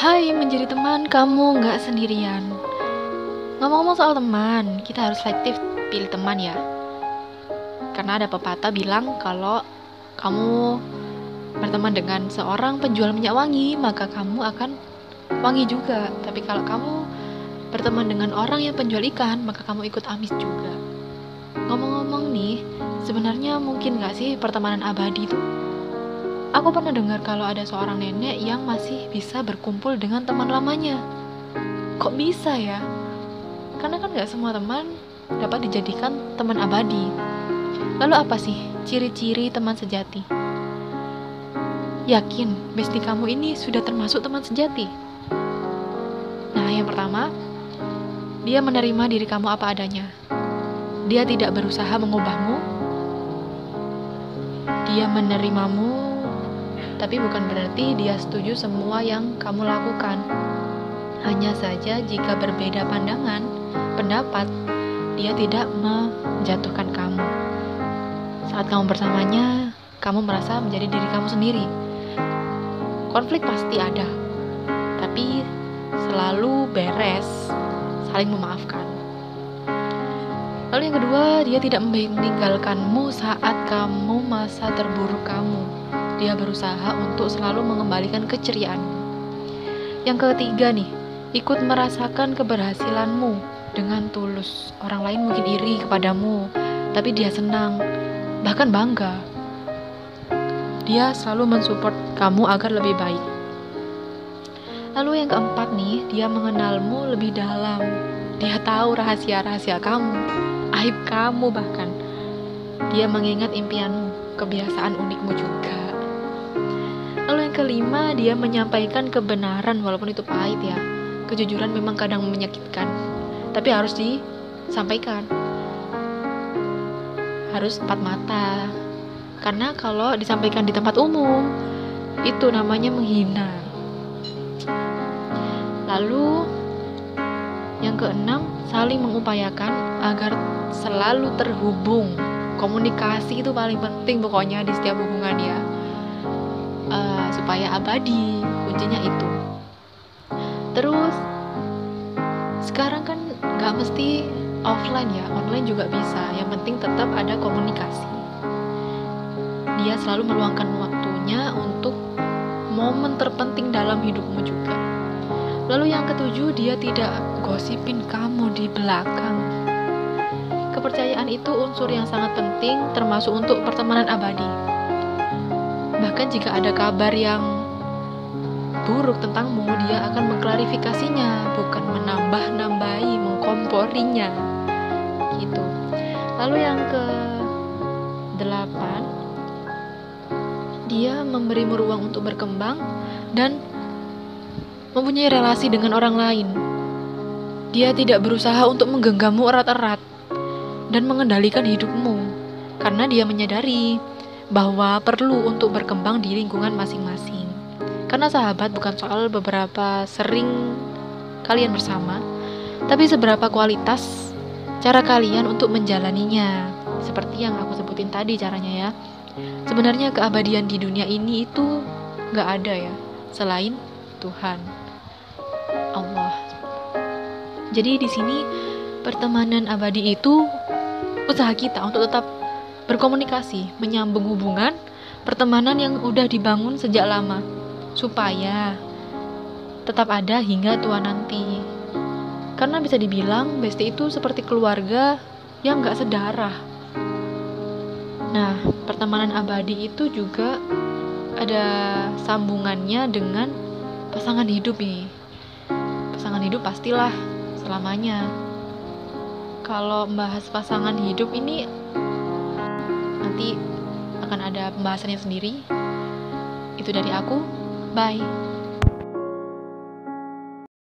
Hai, menjadi teman kamu nggak sendirian. Ngomong-ngomong soal teman, kita harus selektif pilih teman ya. Karena ada pepatah bilang kalau kamu berteman dengan seorang penjual minyak wangi, maka kamu akan wangi juga. Tapi kalau kamu berteman dengan orang yang penjual ikan, maka kamu ikut amis juga. Ngomong-ngomong nih, sebenarnya mungkin nggak sih pertemanan abadi itu? Aku pernah dengar kalau ada seorang nenek yang masih bisa berkumpul dengan teman lamanya. Kok bisa ya? Karena kan nggak semua teman dapat dijadikan teman abadi. Lalu apa sih ciri-ciri teman sejati? Yakin bestie kamu ini sudah termasuk teman sejati? Nah, yang pertama, dia menerima diri kamu apa adanya. Dia tidak berusaha mengubahmu. Dia menerimamu tapi bukan berarti dia setuju semua yang kamu lakukan. Hanya saja jika berbeda pandangan, pendapat, dia tidak menjatuhkan kamu. Saat kamu bersamanya, kamu merasa menjadi diri kamu sendiri. Konflik pasti ada, tapi selalu beres, saling memaafkan. Lalu yang kedua, dia tidak meninggalkanmu saat kamu masa terburuk kamu dia berusaha untuk selalu mengembalikan keceriaan. Yang ketiga nih, ikut merasakan keberhasilanmu dengan tulus. Orang lain mungkin iri kepadamu, tapi dia senang, bahkan bangga. Dia selalu mensupport kamu agar lebih baik. Lalu yang keempat nih, dia mengenalmu lebih dalam. Dia tahu rahasia-rahasia kamu, aib kamu bahkan. Dia mengingat impianmu, kebiasaan unikmu juga. Lalu yang kelima, dia menyampaikan kebenaran walaupun itu pahit ya. Kejujuran memang kadang menyakitkan, tapi harus disampaikan. Harus empat mata. Karena kalau disampaikan di tempat umum, itu namanya menghina. Lalu yang keenam, saling mengupayakan agar selalu terhubung. Komunikasi itu paling penting pokoknya di setiap hubungan ya supaya abadi kuncinya itu. Terus sekarang kan nggak mesti offline ya online juga bisa. Yang penting tetap ada komunikasi. Dia selalu meluangkan waktunya untuk momen terpenting dalam hidupmu juga. Lalu yang ketujuh dia tidak gosipin kamu di belakang. Kepercayaan itu unsur yang sangat penting termasuk untuk pertemanan abadi Bahkan jika ada kabar yang buruk tentangmu, dia akan mengklarifikasinya, bukan menambah-nambahi, mengkomporinya. Gitu. Lalu yang ke delapan, dia memberimu ruang untuk berkembang dan mempunyai relasi dengan orang lain. Dia tidak berusaha untuk menggenggammu erat-erat dan mengendalikan hidupmu karena dia menyadari bahwa perlu untuk berkembang di lingkungan masing-masing. Karena sahabat bukan soal beberapa sering kalian bersama, tapi seberapa kualitas cara kalian untuk menjalaninya. Seperti yang aku sebutin tadi caranya ya. Sebenarnya keabadian di dunia ini itu nggak ada ya, selain Tuhan, Allah. Jadi di sini pertemanan abadi itu usaha kita untuk tetap berkomunikasi, menyambung hubungan pertemanan yang udah dibangun sejak lama, supaya tetap ada hingga tua nanti. Karena bisa dibilang bestie itu seperti keluarga yang gak sedarah. Nah, pertemanan abadi itu juga ada sambungannya dengan pasangan hidup nih. Pasangan hidup pastilah selamanya. Kalau membahas pasangan hidup ini nanti akan ada pembahasannya sendiri. Itu dari aku. Bye.